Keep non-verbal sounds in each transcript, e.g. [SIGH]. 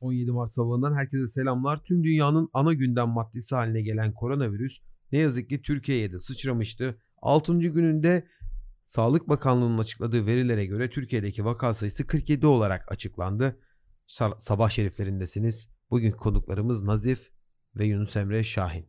17 Mart sabahından herkese selamlar. Tüm dünyanın ana gündem maddesi haline gelen koronavirüs ne yazık ki Türkiye'ye de sıçramıştı. 6. gününde Sağlık Bakanlığı'nın açıkladığı verilere göre Türkiye'deki vaka sayısı 47 olarak açıklandı. Sa- sabah şeriflerindesiniz. Bugünkü konuklarımız Nazif ve Yunus Emre Şahin.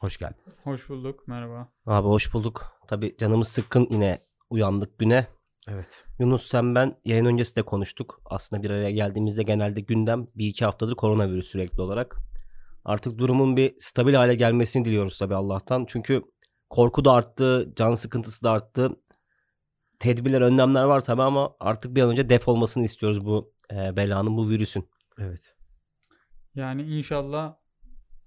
Hoş geldiniz. Hoş bulduk. Merhaba. Abi hoş bulduk. Tabii canımız sıkkın yine uyandık güne. Evet. Yunus sen ben yayın öncesi de konuştuk. Aslında bir araya geldiğimizde genelde gündem bir iki haftadır koronavirüs sürekli olarak. Artık durumun bir stabil hale gelmesini diliyoruz tabii Allah'tan. Çünkü korku da arttı, can sıkıntısı da arttı. Tedbirler, önlemler var tabii ama artık bir an önce def olmasını istiyoruz bu e, belanın, bu virüsün. Evet. Yani inşallah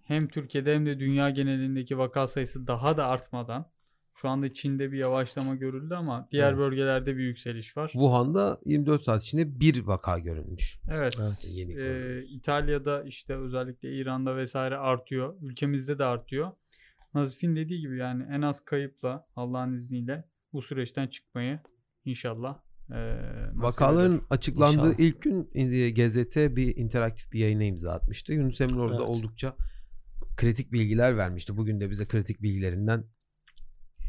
hem Türkiye'de hem de dünya genelindeki vaka sayısı daha da artmadan şu anda Çin'de bir yavaşlama görüldü ama diğer Evet. bölgelerde bir yükseliş var. Wuhan'da 24 saat içinde bir vaka görülmüş. Evet. Evet, yeni Ee. İtalya'da işte özellikle İran'da vesaire artıyor. Ülkemizde de artıyor. Nazif'in dediği gibi yani en az kayıpla Allah'ın izniyle bu süreçten çıkmayı inşallah nasip Vakaların eder. açıklandığı İnşallah. ilk gün e, GZT bir interaktif bir yayına imza atmıştı. Yunus Emre orada Evet. oldukça kritik bilgiler vermişti. Bugün de bize kritik bilgilerinden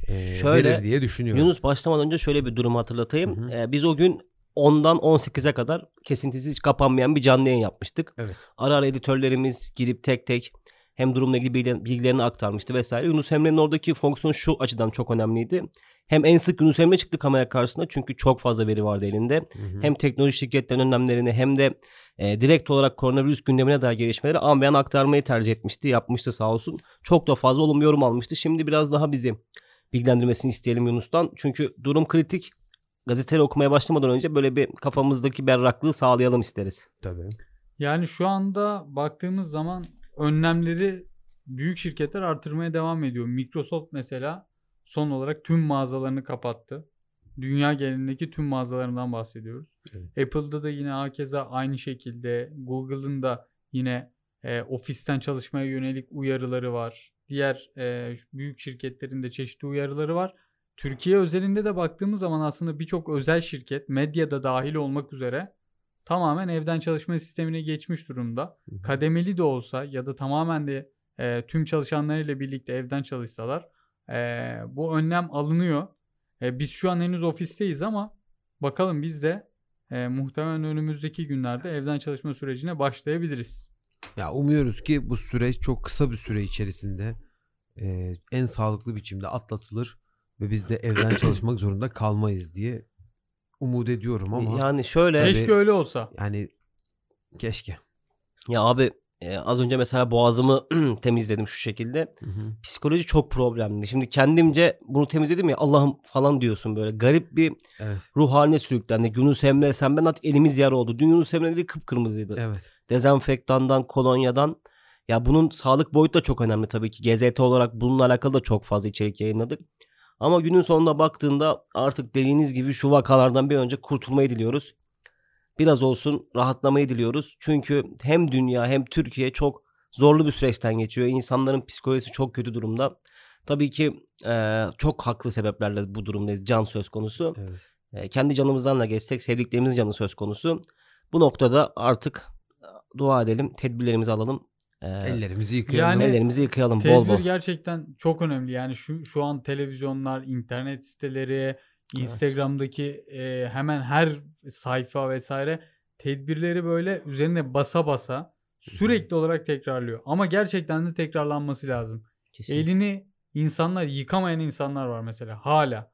e, Şöyle, verir diye düşünüyorum. Yunus başlamadan önce şöyle bir durum hatırlatayım. Hı hı. E, biz o gün 10'dan 18'e kadar kesintisiz hiç kapanmayan bir canlı yayın yapmıştık. Evet. Ara ara editörlerimiz girip tek tek hem durumla ilgili bilgiler- bilgilerini aktarmıştı vesaire. Yunus Emre'nin oradaki fonksiyon şu açıdan çok önemliydi. Hem en sık Yunus Emre çıktı kamera karşısında çünkü çok fazla veri vardı elinde. Hı hı. Hem teknoloji şirketlerinin önlemlerini hem de e, direkt olarak koronavirüs gündemine dair gelişmeleri an aktarmayı tercih etmişti. Yapmıştı sağ olsun. Çok da fazla olumlu yorum almıştı. Şimdi biraz daha bizi bilgilendirmesini isteyelim Yunus'tan. Çünkü durum kritik. Gazeteleri okumaya başlamadan önce böyle bir kafamızdaki berraklığı sağlayalım isteriz. Tabii. Yani şu anda baktığımız zaman önlemleri büyük şirketler artırmaya devam ediyor. Microsoft mesela son olarak tüm mağazalarını kapattı. Dünya genelindeki tüm mağazalarından bahsediyoruz. Apple'da da yine hakeza aynı şekilde Google'ın da yine e, ofisten çalışmaya yönelik uyarıları var. Diğer e, büyük şirketlerin de çeşitli uyarıları var. Türkiye özelinde de baktığımız zaman aslında birçok özel şirket medyada dahil olmak üzere tamamen evden çalışma sistemine geçmiş durumda. Hı hı. Kademeli de olsa ya da tamamen de e, tüm çalışanlarıyla birlikte evden çalışsalar e, bu önlem alınıyor. E, biz şu an henüz ofisteyiz ama bakalım biz de e, muhtemelen önümüzdeki günlerde evden çalışma sürecine başlayabiliriz. Ya umuyoruz ki bu süreç çok kısa bir süre içerisinde e, en sağlıklı biçimde atlatılır ve biz de evden [CLEARS THROAT] çalışmak zorunda kalmayız diye umut ediyorum ama Yani şöyle Tabii. Keşke öyle olsa. yani keşke. ya abi e, az önce mesela boğazımı [CLEARS THROAT] temizledim şu şekilde. Hı hı. Psikoloji çok problemli. Şimdi kendimce bunu temizledim ya Allah'ım falan diyorsun böyle. Garip bir Evet. ruh haline sürüklendi. Yunus Emre sen ben artık elimiz yara oldu. Dün Yunus Emre'leri kıpkırmızıydı. Evet. Dezenfektandan, kolonyadan. Ya bunun sağlık boyutu da çok önemli tabii ki. GZT olarak bununla alakalı da çok fazla içerik yayınladık. Ama günün sonunda baktığında artık dediğiniz gibi şu vakalardan bir önce kurtulmayı diliyoruz. Biraz olsun rahatlamayı diliyoruz. Çünkü hem dünya hem Türkiye çok zorlu bir süreçten geçiyor. İnsanların psikolojisi çok kötü durumda. Tabii ki eee, çok haklı sebeplerle bu durumdayız. Can söz konusu. Evet. E, kendi canımızdan da geçsek sevdiklerimizin canı söz konusu. Bu noktada artık e, dua edelim, tedbirlerimizi alalım. E, Ellerimizi yıkayalım. Yani- ellerimizi yıkayalım bol Tedbir bol. gerçekten çok önemli. Yani şu şu an televizyonlar, internet siteleri, Instagram'daki e, hemen her sayfa vesaire tedbirleri böyle üzerine basa basa sürekli olarak tekrarlıyor. Ama gerçekten de tekrarlanması lazım. Kesinlikle. Elini insanlar yıkamayan insanlar var mesela hala.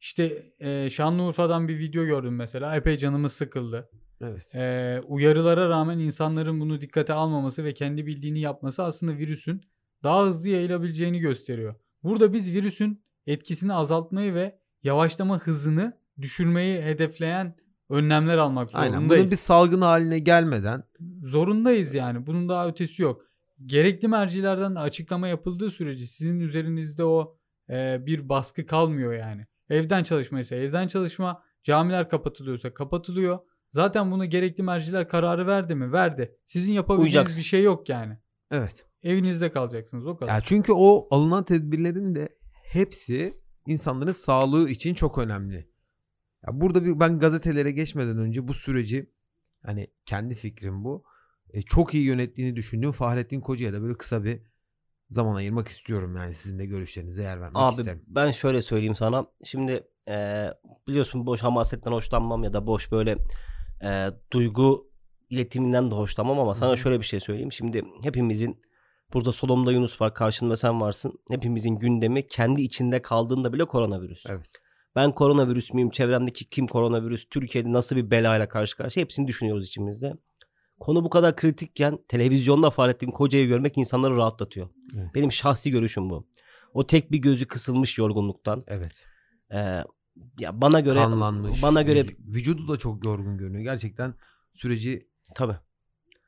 İşte e, Şanlıurfa'dan bir video gördüm mesela. Epey canımız sıkıldı. Evet. E, uyarılara rağmen insanların bunu dikkate almaması ve kendi bildiğini yapması aslında virüsün daha hızlı yayılabileceğini gösteriyor. Burada biz virüsün etkisini azaltmayı ve yavaşlama hızını düşürmeyi hedefleyen önlemler almak zorundayız. Aynen. Bunun bir salgın haline gelmeden Zorundayız yani. Bunun daha ötesi yok. Gerekli mercilerden de açıklama yapıldığı sürece sizin üzerinizde o e, bir baskı kalmıyor yani. Evden çalışma ise evden çalışma, camiler kapatılıyorsa kapatılıyor. Zaten bunu gerekli merciler kararı verdi mi? Verdi. Sizin yapabileceğiniz Uyacaksın. bir şey yok yani. evet. Evinizde kalacaksınız o kadar. Ya çünkü o alınan tedbirlerin de hepsi insanların sağlığı için çok önemli. Ya burada bir ben gazetelere geçmeden önce bu süreci hani kendi fikrim bu. e, çok iyi yönettiğini düşündüğüm Fahrettin Koca'ya da böyle kısa bir zaman ayırmak istiyorum yani sizin de görüşlerinize yer vermek Abi isterim. ben şöyle söyleyeyim sana. Şimdi e, biliyorsun boş hamasetten hoşlanmam ya da boş böyle e, duygu iletiminden de hoşlanmam ama sana şöyle bir şey söyleyeyim. Şimdi hepimizin burada solumda Yunus var, karşımda sen varsın. Hepimizin gündemi kendi içinde kaldığında bile koronavirüs. Evet. Ben koronavirüs müyüm? Çevremdeki kim koronavirüs? Türkiye'de nasıl bir belayla karşı karşıya? Hepsini düşünüyoruz içimizde. Konu bu kadar kritikken televizyonda Fahrettin Koca'yı görmek insanları rahatlatıyor. Evet. Benim şahsi görüşüm bu. O tek bir gözü kısılmış yorgunluktan. Evet. Ee, ya bana göre Kanlanmış. bana göre vüc- vücudu da çok yorgun görünüyor. Gerçekten süreci tabii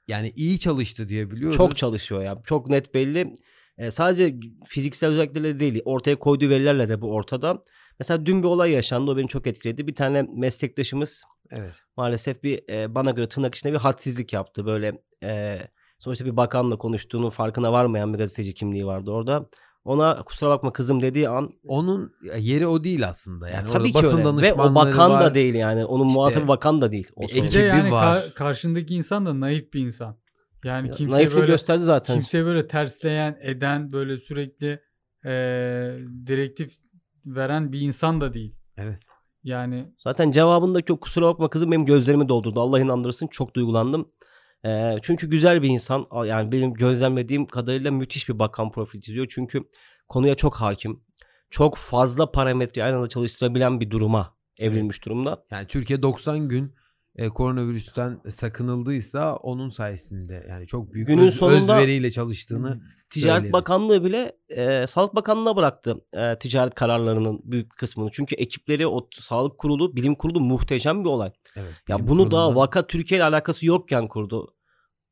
yani iyi çalıştı diye biliyoruz. çok çalışıyor ya. Çok net belli. Ee, sadece fiziksel özelliklerle değil, ortaya koyduğu verilerle de bu ortada. Mesela dün bir olay yaşandı. O beni çok etkiledi. Bir tane meslektaşımız Evet. maalesef bir e, bana göre tırnak içinde bir hadsizlik yaptı. Böyle e, sonuçta bir bakanla konuştuğunun farkına varmayan bir gazeteci kimliği vardı orada. Ona kusura bakma kızım dediği an Onun yeri o değil aslında. Yani ya orada tabii ki basın öyle. Ve o bakan var. da değil yani. Onun İşte muhatabı bakan da değil. O Ekibi yani var. ka- karşındaki insan da naif bir insan. Yani Ya, kimse Naifliği böyle gösterdi zaten. kimse böyle tersleyen, eden, böyle sürekli eee direktif veren bir insan da değil. Evet. Yani Zaten cevabındaki o kusura bakma kızım benim gözlerimi doldurdu. Allah inandırsın çok duygulandım. Ee, çünkü güzel bir insan. Yani benim gözlemlediğim kadarıyla müthiş bir bakan profil çiziyor. Çünkü konuya çok hakim. Çok fazla parametre aynı anda çalıştırabilen bir duruma evrilmiş durumda. Yani Türkiye 90 gün e, koronavirüsten sakınıldıysa onun sayesinde yani çok büyük Günün öz- sonunda- özveriyle çalıştığını Ticaret Söyleyelim. Bakanlığı bile e, Sağlık Bakanlığı'na bıraktı e, ticaret kararlarının büyük kısmını. Çünkü ekipleri o Sağlık Kurulu, Bilim Kurulu muhteşem bir olay. evet, Ya bunu daha kurulundan- vaka Türkiye ile alakası yokken kurdu.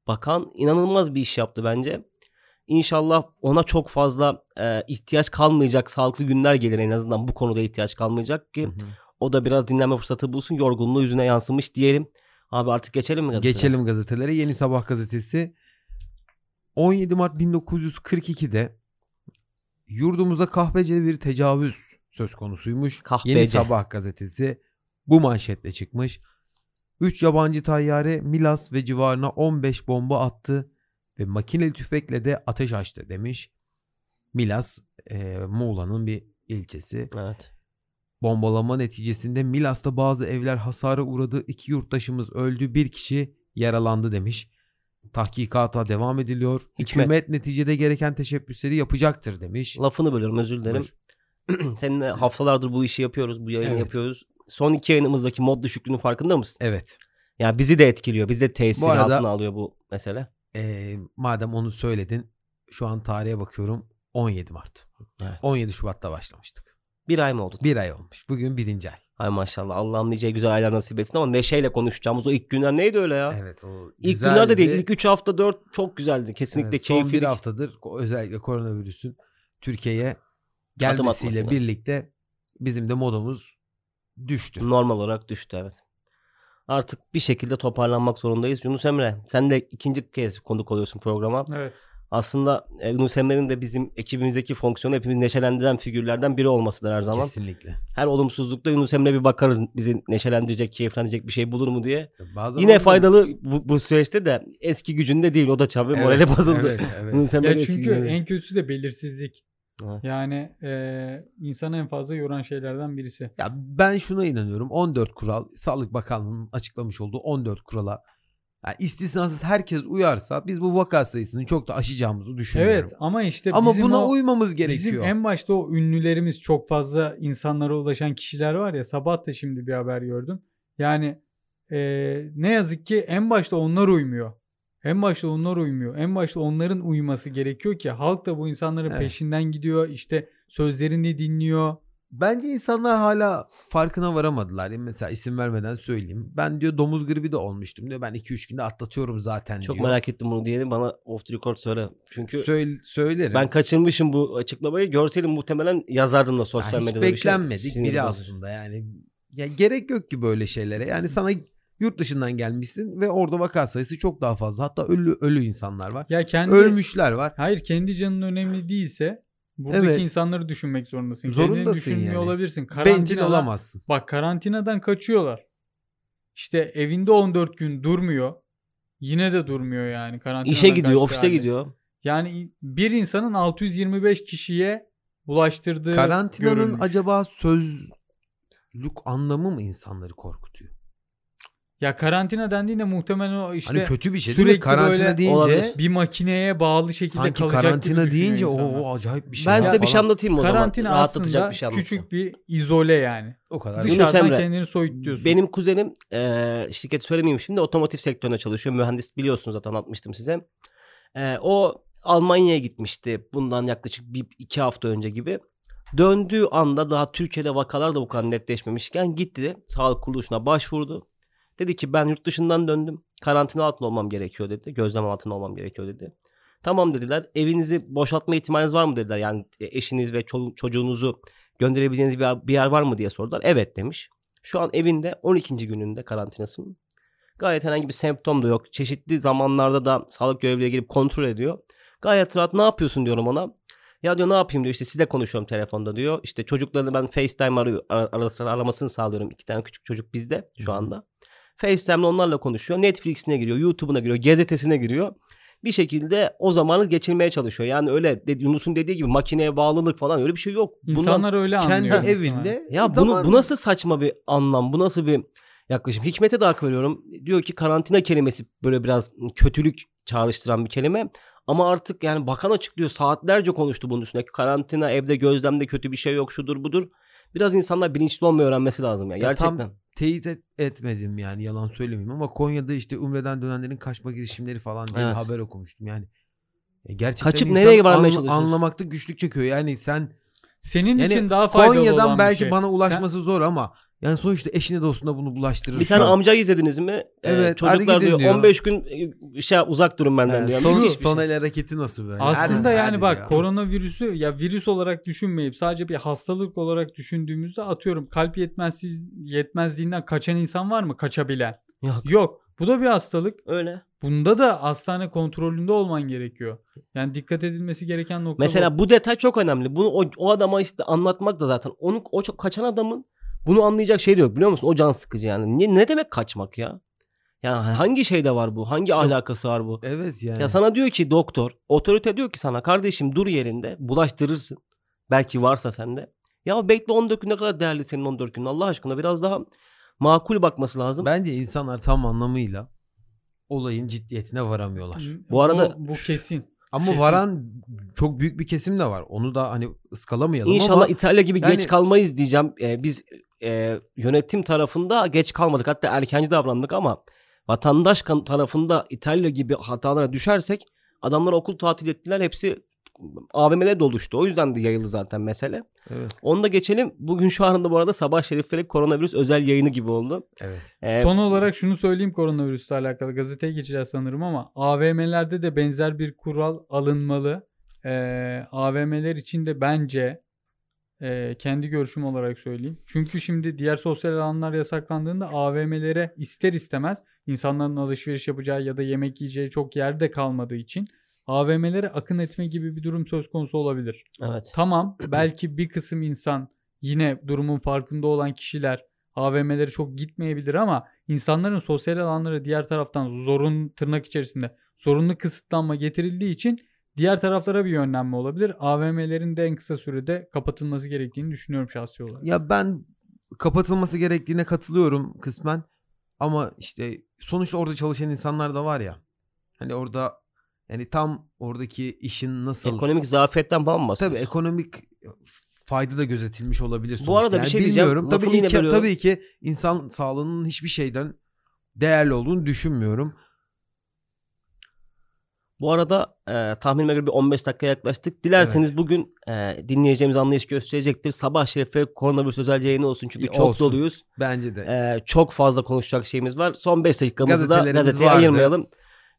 Bakan inanılmaz bir iş yaptı bence. İnşallah ona çok fazla e, ihtiyaç kalmayacak sağlıklı günler gelir en azından bu konuda ihtiyaç kalmayacak ki Hı hı. o da biraz dinlenme fırsatı bulsun yorgunluğu yüzüne yansımış diyelim. Abi artık geçelim mi gazeteye? Geçelim gazetelere. Yeni Sabah gazetesi 17 Mart 1942'de yurdumuza kahpece bir tecavüz söz konusuymuş. Kahpece. Yeni Sabah gazetesi bu manşetle çıkmış. 3 yabancı tayyare Milas ve civarına 15 bomba attı ve makineli tüfekle de ateş açtı demiş. Milas e, Muğla'nın bir ilçesi. Evet. Bombalama neticesinde Milas'ta bazı evler hasara uğradı. İki yurttaşımız öldü. Bir kişi yaralandı demiş. Tahkikata devam ediliyor. Hikmet. Hükümet neticede gereken teşebbüsleri yapacaktır demiş. Lafını bölüyorum özür dilerim. Buyur. [CLEARS THROAT] Seninle haftalardır bu işi yapıyoruz. Bu yayını Evet. yapıyoruz. Son iki yayınımızdaki mod düşüklüğünün farkında mısın? Evet. Ya bizi de etkiliyor. Bizi de tesir Bu arada- altına alıyor bu mesele. Ee, madem onu söyledin. Şu an tarihe bakıyorum. 17 Mart. Evet. 17 Şubat'ta başlamıştık. Bir ay mı oldu? Bir ay olmuş. Bugün birinci ay. Ay maşallah Allah'ım nice güzel aylar nasip etsin ama neşeyle konuşacağımız o ilk günler neydi öyle ya? Evet o İlk günlerde değil güzeldi. ilk 3 hafta 4 çok güzeldi. Kesinlikle Evet, son keyifli. bir haftadır özellikle koronavirüsün Türkiye'ye gelmesiyle birlikte bizim de modumuz düştü. Normal olarak düştü evet. Artık bir şekilde toparlanmak zorundayız. Yunus Emre sen de ikinci kez konuk oluyorsun programa. evet. Aslında e, Yunus Emre'nin de bizim ekibimizdeki fonksiyonu hepimizi neşelendiren figürlerden biri olmasıdır her zaman. Kesinlikle. Her olumsuzlukta Yunus Emre bir bakarız bizi neşelendirecek, keyiflendirecek bir şey bulur mu diye. Bazen Yine faydalı bu, bu süreçte de eski gücünde değil. O da çabuk Evet, morali bozuldu. Evet, evet. Yunus Emre Ya çünkü en kötüsü de belirsizlik. Evet. Yani eee insanı en fazla yoran şeylerden birisi. Ya ben şuna inanıyorum. 14 kural Sağlık Bakanlığı'nın açıklamış olduğu 14 kurala yani istisnasız herkes uyarsa biz bu vaka sayısını çok da aşacağımızı düşünüyorum. Evet ama işte Ama bizim buna o, uymamız gerekiyor. Bizim en başta o ünlülerimiz çok fazla insanlara ulaşan kişiler var ya sabah da şimdi bir haber gördüm. Yani eee, ne yazık ki en başta onlar uymuyor. En başta onlar uymuyor. En başta onların uyması gerekiyor ki halk da bu insanların Evet. peşinden gidiyor. İşte sözlerini dinliyor. Bence insanlar hala farkına varamadılar. Yani mesela isim vermeden söyleyeyim. Ben diyor domuz gribi de olmuştum diyor. Ben 2-3 günde atlatıyorum zaten Çok diyor. merak ettim bunu diyelim. Bana off the record söyle. Çünkü Söyle, söylerim. ben kaçırmışım bu açıklamayı. Görseydim muhtemelen yazardım da Ya sosyal hiç medyada bir şey. beklenmedik Sinir biri bozucu. aslında yani. Ya gerek yok ki böyle şeylere. Yani sana yurt dışından gelmişsin ve orada vaka sayısı çok daha fazla. Hatta ölü ölü insanlar var. Ya kendi Ölmüşler var. Hayır kendi canın önemli değilse buradaki Evet. insanları düşünmek zorundasın. Kendini Zorundasın düşünmüyor yani. olabilirsin. Bencil olamazsın. Bak karantinadan kaçıyorlar. İşte evinde 14 gün durmuyor. Yine de durmuyor yani. Karantinadan İşe gidiyor, ofise halde. gidiyor. Yani bir insanın 625 kişiye bulaştırdığı Karantinanın görülmüş. acaba sözlük anlamı mı insanları korkutuyor? Ya karantina dendiğinde muhtemelen o işte hani kötü bir şey değil mi? sürekli Karantina böyle deyince olabilir. bir makineye bağlı şekilde sanki kalacak karantina deyince o, o acayip bir şey. Ben ya size bir şey anlatayım mı o zaman? Karantina Rahatlatacak aslında bir şey anlatacağım. küçük bir izole yani. o kadar. Yunus Dışarıdan Emre, kendini soyutluyorsun. Benim kuzenim eee şirket söylemeyeyim şimdi otomotiv sektöründe çalışıyor. Mühendis biliyorsunuz zaten anlatmıştım size. Eee, o Almanya'ya gitmişti bundan yaklaşık bir iki hafta önce gibi. Döndüğü anda daha Türkiye'de vakalar da bu kadar netleşmemişken gitti sağlık kuruluşuna başvurdu. Dedi ki ben yurt dışından döndüm. Karantina altında olmam gerekiyor dedi. Gözlem altında olmam gerekiyor dedi. Tamam dediler. Evinizi boşaltma ihtimaliniz var mı dediler. Yani eşiniz ve çoluk- çocuğunuzu gönderebileceğiniz bir yer, bir yer var mı diye sordular. Evet demiş. Şu an evinde 12. gününde karantinasının. Gayet herhangi bir semptom da yok. Çeşitli zamanlarda da sağlık görevlileri gelip kontrol ediyor. Gayet rahat ne yapıyorsun diyorum ona. Ya diyor ne yapayım diyor işte sizle konuşuyorum telefonda diyor. İşte çocuklarını ben FaceTime arıyor, ara, ara sıra aramasını sağlıyorum. İki tane küçük çocuk bizde şu anda. FaceTime'le onlarla konuşuyor. Netflix'ine giriyor, YouTube'una giriyor, gazetesine giriyor. Bir şekilde o zamanı geçirmeye çalışıyor. Yani öyle dedi, Yunus'un dediği gibi makineye bağlılık falan öyle bir şey yok. Bundan- İnsanlar öyle kendi anlıyor. muhtemelen. evinde ya bunu zaman- bu nasıl saçma bir anlam? Bu nasıl bir yaklaşım? Hikmet'e de hak veriyorum. Diyor ki karantina kelimesi böyle biraz kötülük çağrıştıran bir kelime. Ama artık yani bakan açıklıyor. Saatlerce konuştu bunun üstüne. Karantina, evde gözlemde kötü bir şey yok, şudur budur. Biraz insanlar bilinçli olmayı öğrenmesi lazım ya. Ya tam- Gerçekten. Teyit et- etmedim yani yalan söylemeyeyim ama Konya'da işte Umre'den dönenlerin kaçma girişimleri falan diye bir Evet. haber okumuştum yani. E, Gerçekten Kaçıp insan nereye varmaya çalışıyorsun? Anlamakta güçlük çekiyor. Yani sen Senin yani için daha faydalı Konya'dan olan belki bir şey. bana ulaşması zor ama yani sonuçta eşine dostuna bunu bulaştırırsın. Bir tane amca izlediniz mi? Ee, Evet, çocuklar diyor, diyor. 15 gün e, şey uzak durun benden He, diyor. son, Müthiş bir son şey. el hareketi nasıl böyle? Aslında Hadi- yani hadi bak ya. koronavirüsü ya virüs olarak düşünmeyip sadece bir hastalık olarak düşündüğümüzde atıyorum kalp yetmezsiz yetmezliğinden kaçan insan var mı kaçabilen? Yok. Yok. Bu da bir hastalık. Öyle. Bunda da hastane kontrolünde olman gerekiyor. Yani dikkat edilmesi gereken nokta Mesela bu. bu detay çok önemli. Bunu o, o adama işte anlatmak da zaten onu o çok kaçan adamın bunu anlayacak şey de yok biliyor musun? O can sıkıcı yani. Ne, ne demek kaçmak ya? Ya hangi şeyde var bu? Hangi alakası var bu? Evet yani. Ya sana diyor ki doktor, otorite diyor ki sana kardeşim dur yerinde bulaştırırsın. Belki varsa sende. Ya bekle 14 gün ne kadar değerli senin 14 gün Allah aşkına biraz daha makul bakması lazım. Bence insanlar tam anlamıyla olayın ciddiyetine varamıyorlar. Bu arada- bu, bu kesin. Ama Kesin. varan çok büyük bir kesim de var. Onu da hani ıskalamayalım İnşallah ama İtalya gibi yani- geç kalmayız diyeceğim. Ee, biz e, yönetim tarafında geç kalmadık. Hatta erkenci davrandık ama vatandaş kan- tarafında İtalya gibi hatalara düşersek adamlar okul tatil ettiler. Hepsi AVM'de doluştu. O yüzden de yayıldı zaten mesele. evet. Onu da geçelim. Bugün şu anda bu arada Sabah Şerifleri koronavirüs özel yayını gibi oldu. Evet. Ee, Son olarak şunu söyleyeyim koronavirüsle alakalı. Gazeteye geçeceğiz sanırım ama AVM'lerde de benzer bir kural alınmalı. Ee, AVM'ler için de bence e, kendi görüşüm olarak söyleyeyim. Çünkü şimdi diğer sosyal alanlar yasaklandığında AVM'lere ister istemez insanların alışveriş yapacağı ya da yemek yiyeceği çok yerde kalmadığı için AVM'lere akın etme gibi bir durum söz konusu olabilir. evet. Tamam belki bir kısım insan yine durumun farkında olan kişiler AVM'lere çok gitmeyebilir ama insanların sosyal alanlara diğer taraftan zorun tırnak içerisinde zorunlu kısıtlanma getirildiği için diğer taraflara bir yönlenme olabilir. AVM'lerin de en kısa sürede kapatılması gerektiğini düşünüyorum şahsi olarak. Ya ben kapatılması gerektiğine katılıyorum kısmen. Ama işte sonuçta orada çalışan insanlar da var ya. Hani orada yani tam oradaki işin nasıl Ekonomik zafiyetten falan mı tabii ekonomik fayda da gözetilmiş olabilir sonuçta. Bu arada bir Yani şey diyeceğim. bilmiyorum. Tabii, yine ilke- bölüyorum. tabii ki insan sağlığının hiçbir şeyden değerli olduğunu düşünmüyorum. Bu arada e, tahminime göre bir 15 dakika yaklaştık. Dilerseniz Evet. bugün e, dinleyeceğimiz anlayış gösterecektir. Sabah Şerifleri koronavirüs özel yayını olsun. Çünkü çok olsun. doluyuz. Bence de. E, çok fazla konuşacak şeyimiz var. Son 5 dakikamızı da gazeteye vardı. ayırmayalım.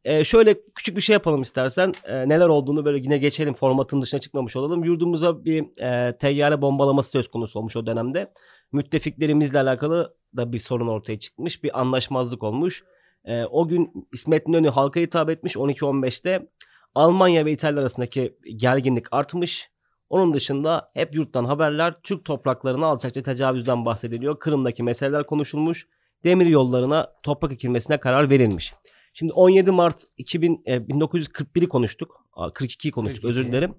E, şöyle küçük bir şey yapalım istersen. E, neler olduğunu böyle yine geçelim. Formatın dışına çıkmamış olalım. Yurdumuza bir e, teyyare bombalaması söz konusu olmuş o dönemde. Müttefiklerimizle alakalı da bir sorun ortaya çıkmış. Bir anlaşmazlık olmuş. E, o gün İsmet İnönü halka hitap etmiş 12-15'te. Almanya ve İtalya arasındaki gerginlik artmış. Onun dışında hep yurttan haberler Türk topraklarına alçakça tecavüzden bahsediliyor. Kırım'daki meseleler konuşulmuş. Demir yollarına toprak ekilmesine karar verilmiş. Şimdi 17 Mart 2000, e, 1941'i konuştuk. Aa, 42'yi konuştuk 42. özür dilerim.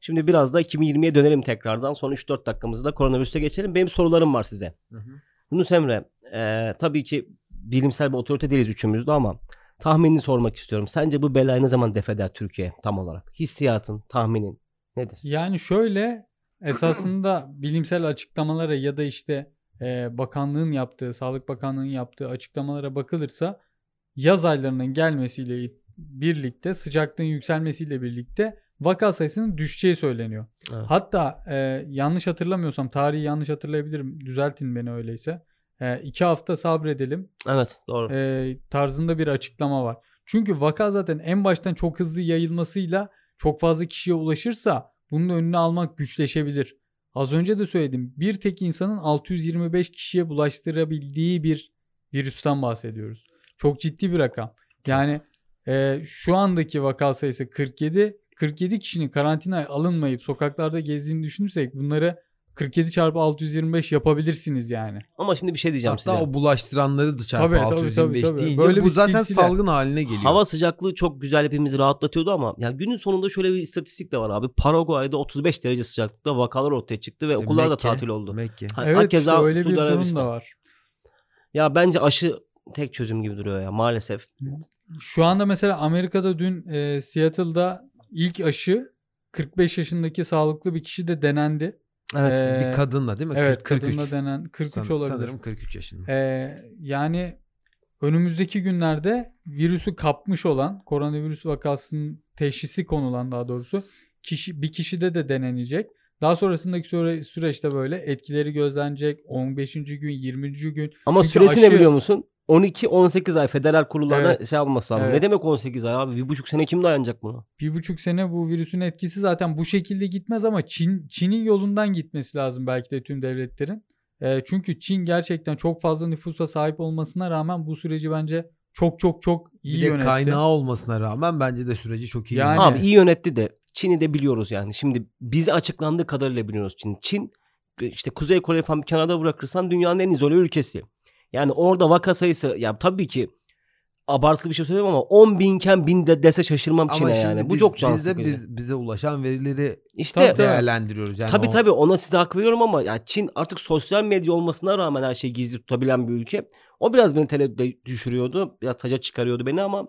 Şimdi biraz da 2020'ye dönelim tekrardan. Son 3-4 dakikamızı da koronavirüse geçelim. Benim sorularım var size. Hı hı. Yunus Emre, e, tabii ki bilimsel bir otorite değiliz üçümüz de ama tahminini sormak istiyorum. Sence bu belayı ne zaman def eder Türkiye tam olarak? Hissiyatın, tahminin nedir? Yani şöyle esasında [CLEARS THROAT] bilimsel açıklamalara ya da işte e, bakanlığın yaptığı, Sağlık Bakanlığı'nın yaptığı açıklamalara bakılırsa yaz aylarının gelmesiyle birlikte sıcaklığın yükselmesiyle birlikte vaka sayısının düşeceği söyleniyor. Evet. Hatta e, yanlış hatırlamıyorsam tarihi yanlış hatırlayabilirim. Düzeltin beni öyleyse. E, iki hafta sabredelim Evet doğru. e, tarzında bir açıklama var. Çünkü vaka zaten en baştan çok hızlı yayılmasıyla çok fazla kişiye ulaşırsa bunun önünü almak güçleşebilir. Az önce de söyledim. Bir tek insanın 625 kişiye bulaştırabildiği bir virüsten bahsediyoruz. Çok ciddi bir rakam. Yani e, şu andaki vaka sayısı 47. 47 kişinin karantinaya alınmayıp sokaklarda gezdiğini düşünürsek bunları 47 çarpı 625 yapabilirsiniz yani. Ama şimdi bir şey diyeceğim Hatta size. o bulaştıranları da çarpı Tabii, tabii, 625 tabii, tabii. deyince Böyle bu zaten silsile. salgın haline geliyor. Hava sıcaklığı çok güzel hepimizi rahatlatıyordu ama ya günün sonunda şöyle bir istatistik de var abi. Paraguay'da 35 derece sıcaklıkta vakalar ortaya çıktı ve İşte okullar da Mekke, tatil oldu. Mekke. Ha- Evet işte öyle bir durum da var. Ya bence aşı tek çözüm gibi duruyor ya maalesef. Şu anda mesela Amerika'da dün e, Seattle'da ilk aşı 45 yaşındaki sağlıklı bir kişi de denendi. Evet. Ee, bir kadınla değil mi? Evet 40, 43. kadında denen 43 San- olabilir. Sanırım 43 yaşında. Ee, yani önümüzdeki günlerde virüsü kapmış olan koronavirüs vakasının teşhisi konulan daha doğrusu kişi bir kişide de denenecek. Daha sonrasındaki süre, süreçte böyle etkileri gözlenecek. 15. gün, 20. gün. Ama çünkü süresi ne aşı- biliyor musun? 12-18 ay federal kurullarda Evet. şey yapması lazım. Evet. Ne demek 18 ay abi? Bir buçuk sene kim dayanacak buna? Bir buçuk sene bu virüsün etkisi zaten bu şekilde gitmez ama Çin Çin'in yolundan gitmesi lazım belki de tüm devletlerin. Ee, çünkü Çin gerçekten çok fazla nüfusa sahip olmasına rağmen bu süreci bence çok çok çok iyi Bir de yönetti. kaynağı olmasına rağmen bence de süreci çok iyi Yani- yönetti. Abi iyi yönetti de Çin'i de biliyoruz yani. Şimdi bize açıklandığı kadarıyla biliyoruz Çin. Çin işte Kuzey Kore falan bir kenarda bırakırsan dünyanın en izole ülkesi. Yani orada vaka sayısı ya tabii ki abartılı bir şey söylüyorum ama 10 binken bin de dese şaşırmam Ama Çin'e şimdi yani. Bu biz- çok can sıkıcı. biz, bize ulaşan verileri İşte Tabii, tabii. değerlendiriyoruz. Yani tabii o- tabii ona size hak veriyorum ama ya Çin artık sosyal medya olmasına rağmen her şeyi gizli tutabilen bir ülke. O biraz beni tereddüde düşürüyordu. Biraz taca çıkarıyordu beni ama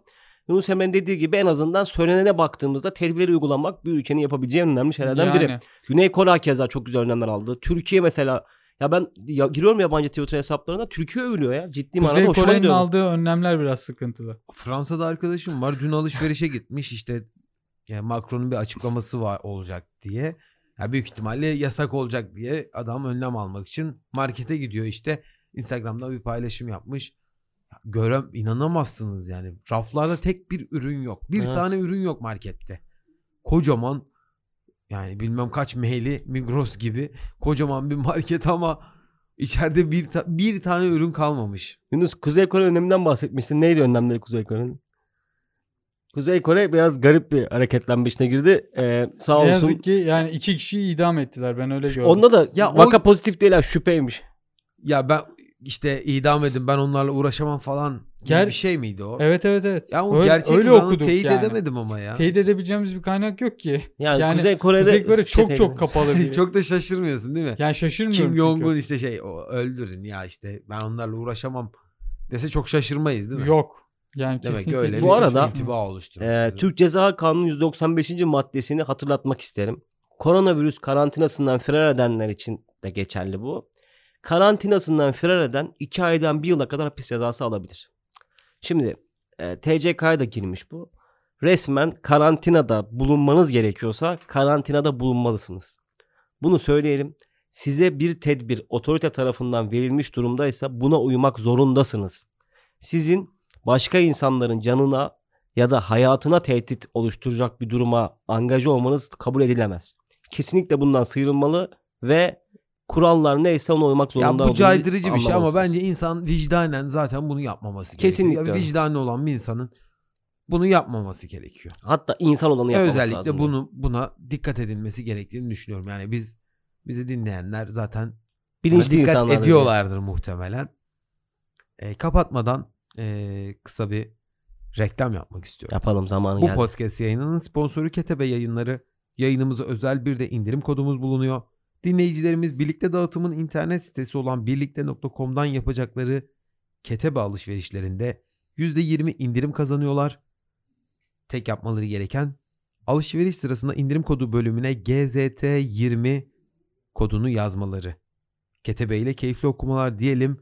Yunus Emre'nin dediği gibi en azından söylenene baktığımızda tedbirleri uygulamak bir ülkenin yapabileceği en önemli şeylerden biri. Yani. Güney Kore keza çok güzel önlemler aldı. Türkiye mesela ya ben ya, giriyorum yabancı Twitter hesaplarına Türkiye övülüyor ya. Ciddi manada Kuzey hoşuma Kore'nin gidiyor. aldığı önlemler biraz sıkıntılı. Fransa'da arkadaşım var. Dün alışverişe gitmiş işte yani Macron'un bir açıklaması var olacak diye. Ya büyük ihtimalle yasak olacak diye adam önlem almak için markete gidiyor işte. Instagram'da bir paylaşım yapmış. Ya Görem inanamazsınız yani. Raflarda tek bir ürün yok. Bir Evet. tane ürün yok markette. Kocaman yani bilmem kaç meyli Migros gibi kocaman bir market ama içeride bir ta- bir tane ürün kalmamış. Yunus Kuzey Kore önleminden bahsetmiştin. Neydi önlemleri Kuzey Kore'nin? Kuzey Kore biraz garip bir hareketlenmişine girdi. Ee, sağ Ne olsun. yazık ki yani iki kişiyi idam ettiler. Ben öyle gördüm. Onda da Ya o- vaka pozitif değil ha şüpheymiş. Ya ben işte idam edin ben onlarla uğraşamam falan Ger- bir şey miydi o? Evet evet evet. Ya o öyle, gerçek öyle okuduk teyit yani. edemedim ama ya. Teyit edebileceğimiz bir kaynak yok ki. Yani, Yani Kuzey Kore'de Kuzey Kore şey çok çok kapalı [LAUGHS] bir. Çok da şaşırmıyorsun değil mi? yani şaşırmıyorum Kim. Jong-un işte şey o, öldürün ya işte ben onlarla uğraşamam dese çok şaşırmayız değil mi? Yok. Yani Demek kesinlikle öyle Bu bir arada- intiba oluşturmuş. Ee, Türk Ceza Kanunu 195. maddesini hatırlatmak isterim. Koronavirüs karantinasından firar edenler için de geçerli bu. Karantinasından firar eden 2 aydan 1 yıla kadar hapis cezası alabilir. Şimdi e, TCK'ya da girmiş bu. Resmen karantinada bulunmanız gerekiyorsa karantinada bulunmalısınız. Bunu söyleyelim. Size bir tedbir otorite tarafından verilmiş durumdaysa buna uymak zorundasınız. Sizin başka insanların canına ya da hayatına tehdit oluşturacak bir duruma angaja olmanız kabul edilemez. Kesinlikle bundan sıyrılmalı ve kurallar neyse ona uymak ya zorunda bu olduğunuzu caydırıcı bir şey ama bence insan vicdanen zaten bunu yapmaması gerekiyor. Kesinlikle Ya bir öyle. vicdanı olan bir insanın bunu yapmaması gerekiyor. hatta insan olanı yapmaması Özellikle lazım. bunu buna dikkat edilmesi gerektiğini düşünüyorum. Yani biz bizi dinleyenler zaten bilinçli dikkat ediyorlardır muhtemelen. E, kapatmadan e, kısa bir reklam yapmak istiyorum. Yapalım zamanı Bu geldi. podcast yayınının sponsoru Ketebe Yayınları. Yayınımıza özel bir de indirim kodumuz bulunuyor. Dinleyicilerimiz birlikte dağıtımın internet sitesi olan birlikte.com'dan yapacakları Ketebe alışverişlerinde %20 indirim kazanıyorlar. Tek yapmaları gereken alışveriş sırasında indirim kodu bölümüne GZT20 kodunu yazmaları. Ketebe ile keyifli okumalar diyelim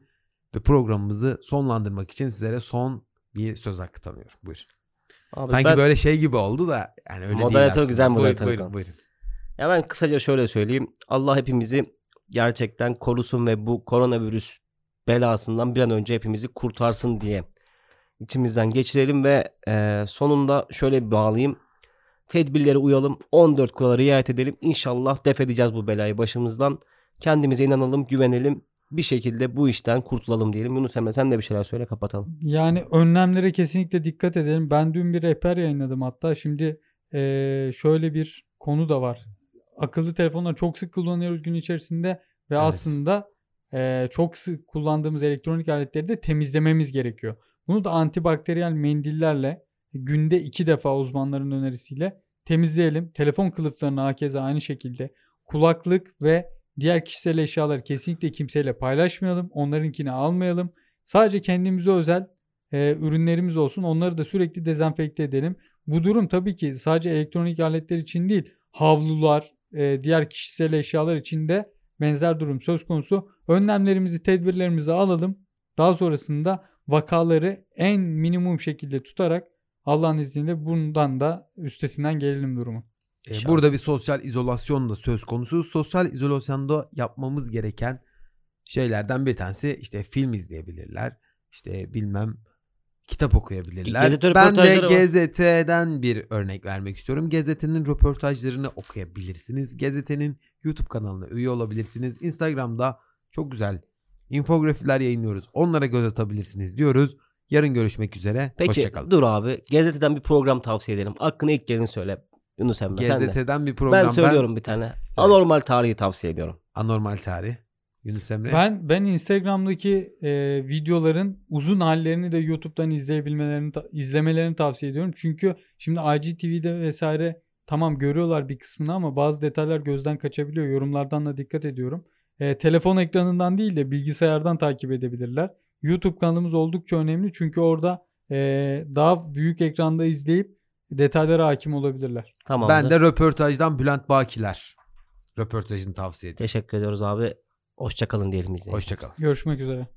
ve programımızı sonlandırmak için sizlere son bir söz hakkı tanıyorum. Buyur. Abi Sanki ben- böyle şey gibi oldu da yani öyle değil Moderatör aslında. güzel Buyurun, moderatör Buyurun, Kaan. buyurun. Ya ben kısaca şöyle söyleyeyim. Allah hepimizi gerçekten korusun ve bu koronavirüs belasından bir an önce hepimizi kurtarsın diye içimizden geçirelim ve e, sonunda şöyle bir bağlayayım. Tedbirlere uyalım. 14 kurala riayet edelim. İnşallah def edeceğiz bu belayı başımızdan. Kendimize inanalım, güvenelim. Bir şekilde bu işten kurtulalım diyelim. Yunus Emre sen de bir şeyler söyle kapatalım. Yani önlemlere kesinlikle dikkat edelim. Ben dün bir rehber yayınladım hatta. Şimdi eee, şöyle bir konu da var. Akıllı telefonları çok sık kullanıyoruz gün içerisinde ve Evet. aslında eee, çok sık kullandığımız elektronik aletleri de temizlememiz gerekiyor. Bunu da antibakteriyel mendillerle günde iki defa uzmanların önerisiyle temizleyelim. Telefon kılıflarını hakeza aynı şekilde kulaklık ve diğer kişisel eşyaları kesinlikle kimseyle paylaşmayalım. Onlarınkini almayalım. Sadece kendimize özel e, ürünlerimiz olsun. Onları da sürekli dezenfekte edelim. Bu durum tabii ki sadece elektronik aletler için değil, havlular, e, diğer kişisel eşyalar için de benzer durum söz konusu. Önlemlerimizi, tedbirlerimizi alalım. Daha sonrasında vakaları en minimum şekilde tutarak Allah'ın izniyle bundan da üstesinden gelelim durumu. Ee, İnşallah. Burada bir sosyal izolasyon da söz konusu. Sosyal izolasyonda yapmamız gereken şeylerden bir tanesi işte film izleyebilirler. İşte bilmem kitap okuyabilirler. Gazete ben de var. GZT'den bir örnek vermek istiyorum. GZT'nin röportajlarını okuyabilirsiniz. GZT'nin YouTube kanalına üye olabilirsiniz. Instagram'da çok güzel infografiler yayınlıyoruz. Onlara göz atabilirsiniz diyoruz. Yarın görüşmek üzere. Peki Hoşçakalın. dur abi. Gazeteden bir program tavsiye edelim. Hakkını ilk gelin söyle. Yunus Emre sen de. GZT'den bir program. Ben söylüyorum bir tane. Söyle. Anormal tarihi tavsiye ediyorum. Anormal tarih. Yunus Emre. Ben ben Instagram'daki e, videoların uzun hallerini de YouTube'dan izleyebilmelerini ta- izlemelerini tavsiye ediyorum. Çünkü şimdi IGTV'de vesaire tamam görüyorlar bir kısmını ama bazı detaylar gözden kaçabiliyor. Yorumlardan da dikkat ediyorum. E, telefon ekranından değil de bilgisayardan takip edebilirler. YouTube kanalımız oldukça önemli çünkü orada e, daha büyük ekranda izleyip detaylara hakim olabilirler. Tamam. Ben de röportajdan Bülent Bakiler röportajını tavsiye ediyorum. teşekkür ediyoruz abi. Hoşçakalın diyelim izleyiciler. Hoşçakalın. Görüşmek üzere.